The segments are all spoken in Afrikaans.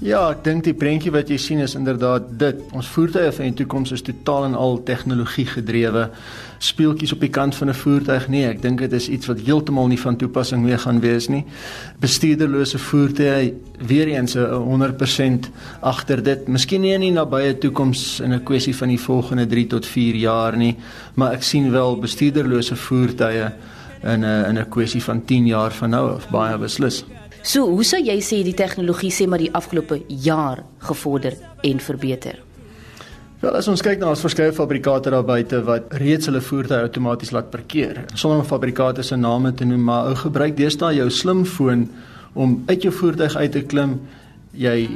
Ja, ek dink die prentjie wat jy sien is inderdaad dit. Ons voertuie van die toekoms is totaal en al tegnologie gedrewe. Speeltjies op die kant van 'n voertuig nie. Ek dink dit is iets wat heeltemal nie van toepassing meer gaan wees nie. Bestuurderlose voertuie weer eens 'n 100% agter dit. Miskien nie in die nabye toekoms in 'n kwessie van die volgende 3 tot 4 jaar nie, maar ek sien wel bestuurderlose voertuie in 'n in 'n kwessie van 10 jaar van nou af baie beslis. So, hoe sou jy sê die tegnologie sê maar die afgelope jaar gevorder en verbeter? Wel, as ons kyk na ons verskeie fabrikate daar buite wat reeds hulle voertuie outomaties laat parkeer. Sonder om fabrikate se name te noem, maar ou gebruik deesdae jou slimfoon om uit jou voertuig uit te klim. Jy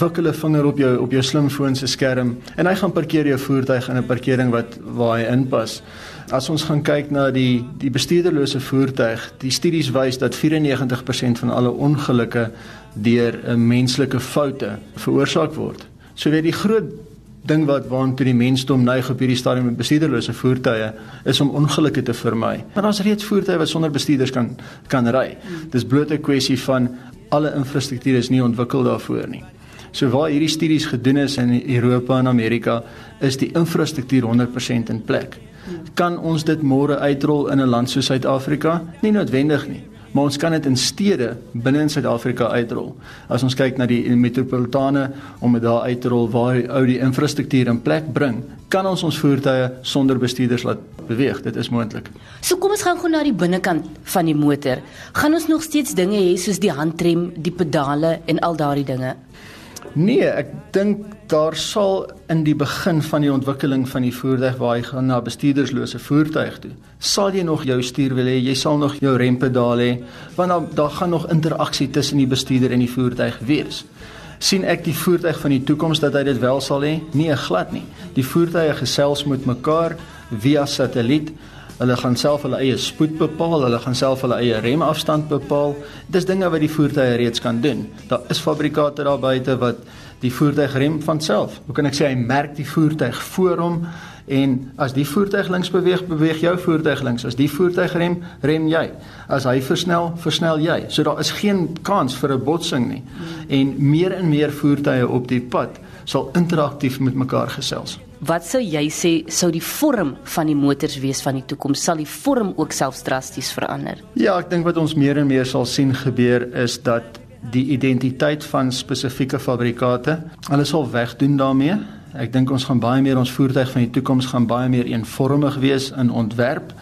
wikkel 'n vinger op jou op jou slimfoon se skerm en hy gaan parkeer jou voertuig in 'n parkering wat waar hy inpas. As ons gaan kyk na die die bestuurderlose voertuig, die studies wys dat 94% van alle ongelukke deur 'n menslike foute veroorsaak word. So weet die groot ding wat waantoe die mensdom neig op hierdie stadium met bestuurderlose voertuie is om ongelukke te vermy. Maar daar's reeds voertuie wat sonder bestuurders kan kan ry. Dis bloot 'n kwessie van alle infrastruktuur is nie ontwikkel daarvoor nie. So waar hierdie studies gedoen is in Europa en Amerika, is die infrastruktuur 100% in plek. Kan ons dit môre uitrol in 'n land soos Suid-Afrika? Nie noodwendig nie maar ons kan dit in stede binne in Suid-Afrika uitrol. As ons kyk na die metropolitane om dit daar uit te rol waar die ou die infrastruktuur in plek bring, kan ons ons voertuie sonder bestuurders laat beweeg. Dit is moontlik. So kom ons gaan gou na die binnekant van die motor. Gaan ons nog steeds dinge hê soos die handrem, die pedale en al daardie dinge? Nee, ek dink daar sal in die begin van die ontwikkeling van die voertuig waar jy gaan na bestuurderslose voertuig toe, sal jy nog jou stuur wil hê, jy sal nog jou rempedaal hê, want daar, daar gaan nog interaksie tussen die bestuurder en die voertuig wees. sien ek die voertuig van die toekoms dat hy dit wel sal hê? Nee, glad nie. Die voertuie gesels met mekaar via satelliet Hulle gaan self hulle eie spoed bepaal, hulle gaan self hulle eie remafstand bepaal. Dis dinge wat die voertuie reeds kan doen. Daar is fabrikate daar buite wat die voertuig rem van self. Hoe kan ek sê hy merk die voertuig voor hom en as die voertuig links beweeg, beweeg jou voertuig links. As die voertuig rem, rem jy. As hy versnel, versnel jy. So daar is geen kans vir 'n botsing nie. En meer en meer voertuie op die pad sal interaktief met mekaar gesels. Wat sou jy sê sou die vorm van die motors wees van die toekoms? Sal die vorm ook selfs drasties verander? Ja, ek dink wat ons meer en meer sal sien gebeur is dat die identiteit van spesifieke fabrikate, hulle sal wegdoen daarmee. Ek dink ons gaan baie meer ons voertuig van die toekoms gaan baie meer eenvormig wees in ontwerp.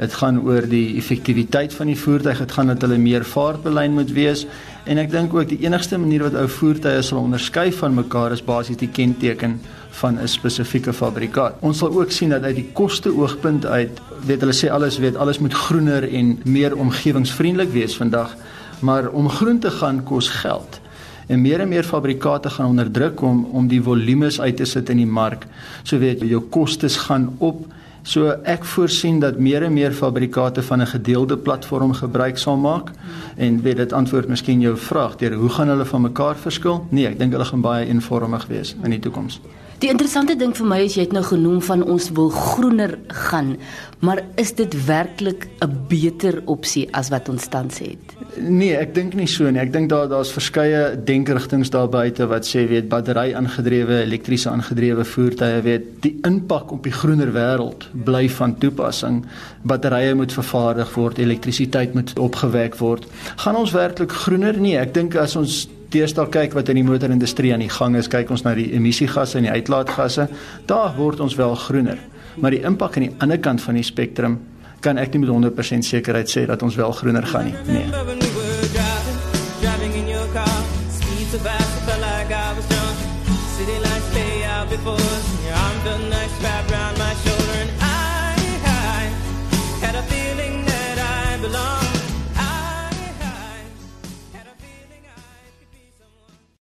Dit gaan oor die effektiwiteit van die voertuig, dit gaan dat hulle meer vaartbelyn moet wees en ek dink ook die enigste manier wat ou voertuie sal onderskei van mekaar is basies die kenteken van 'n spesifieke fabrikaat. Ons sal ook sien dat uit die koste oogpunt uit, weet hulle sê alles weet alles moet groener en meer omgewingsvriendelik wees vandag, maar om groen te gaan kos geld. En meer en meer fabrikate gaan onder druk om om die volumes uit te sit in die mark. So weet jy jou kostes gaan op. So ek voorsien dat meer en meer fabrikate van 'n gedeelde platform gebruik sal maak. En weet dit antwoord miskien jou vraag deur hoe gaan hulle van mekaar verskil? Nee, ek dink hulle gaan baie eenvormig wees in die toekoms. Die interessante ding vir my is jy het nou genoem van ons wil groener gaan, maar is dit werklik 'n beter opsie as wat ons tans het? Nee, ek dink nie so nie. Ek dink daar daar's verskeie denkerigtinge daar buite wat sê weet battery aangedrewe, elektriese aangedrewe voertuie weet die impak op die groener wêreld bly van toepassing. Batterye moet vervaardig word, elektrisiteit moet opgewek word. Gaan ons werklik groener? Nee, ek dink as ons deesdae kyk wat in die motorindustrie aan die gang is, kyk ons na die emissiegasse en die uitlaatgasse, daar word ons wel groener. Maar die impak aan die ander kant van die spektrum kan ek nie met 100% sekerheid sê dat ons wel groener gaan nie. Nee. City lights stay out before arms done nice wrapped around my shoulder.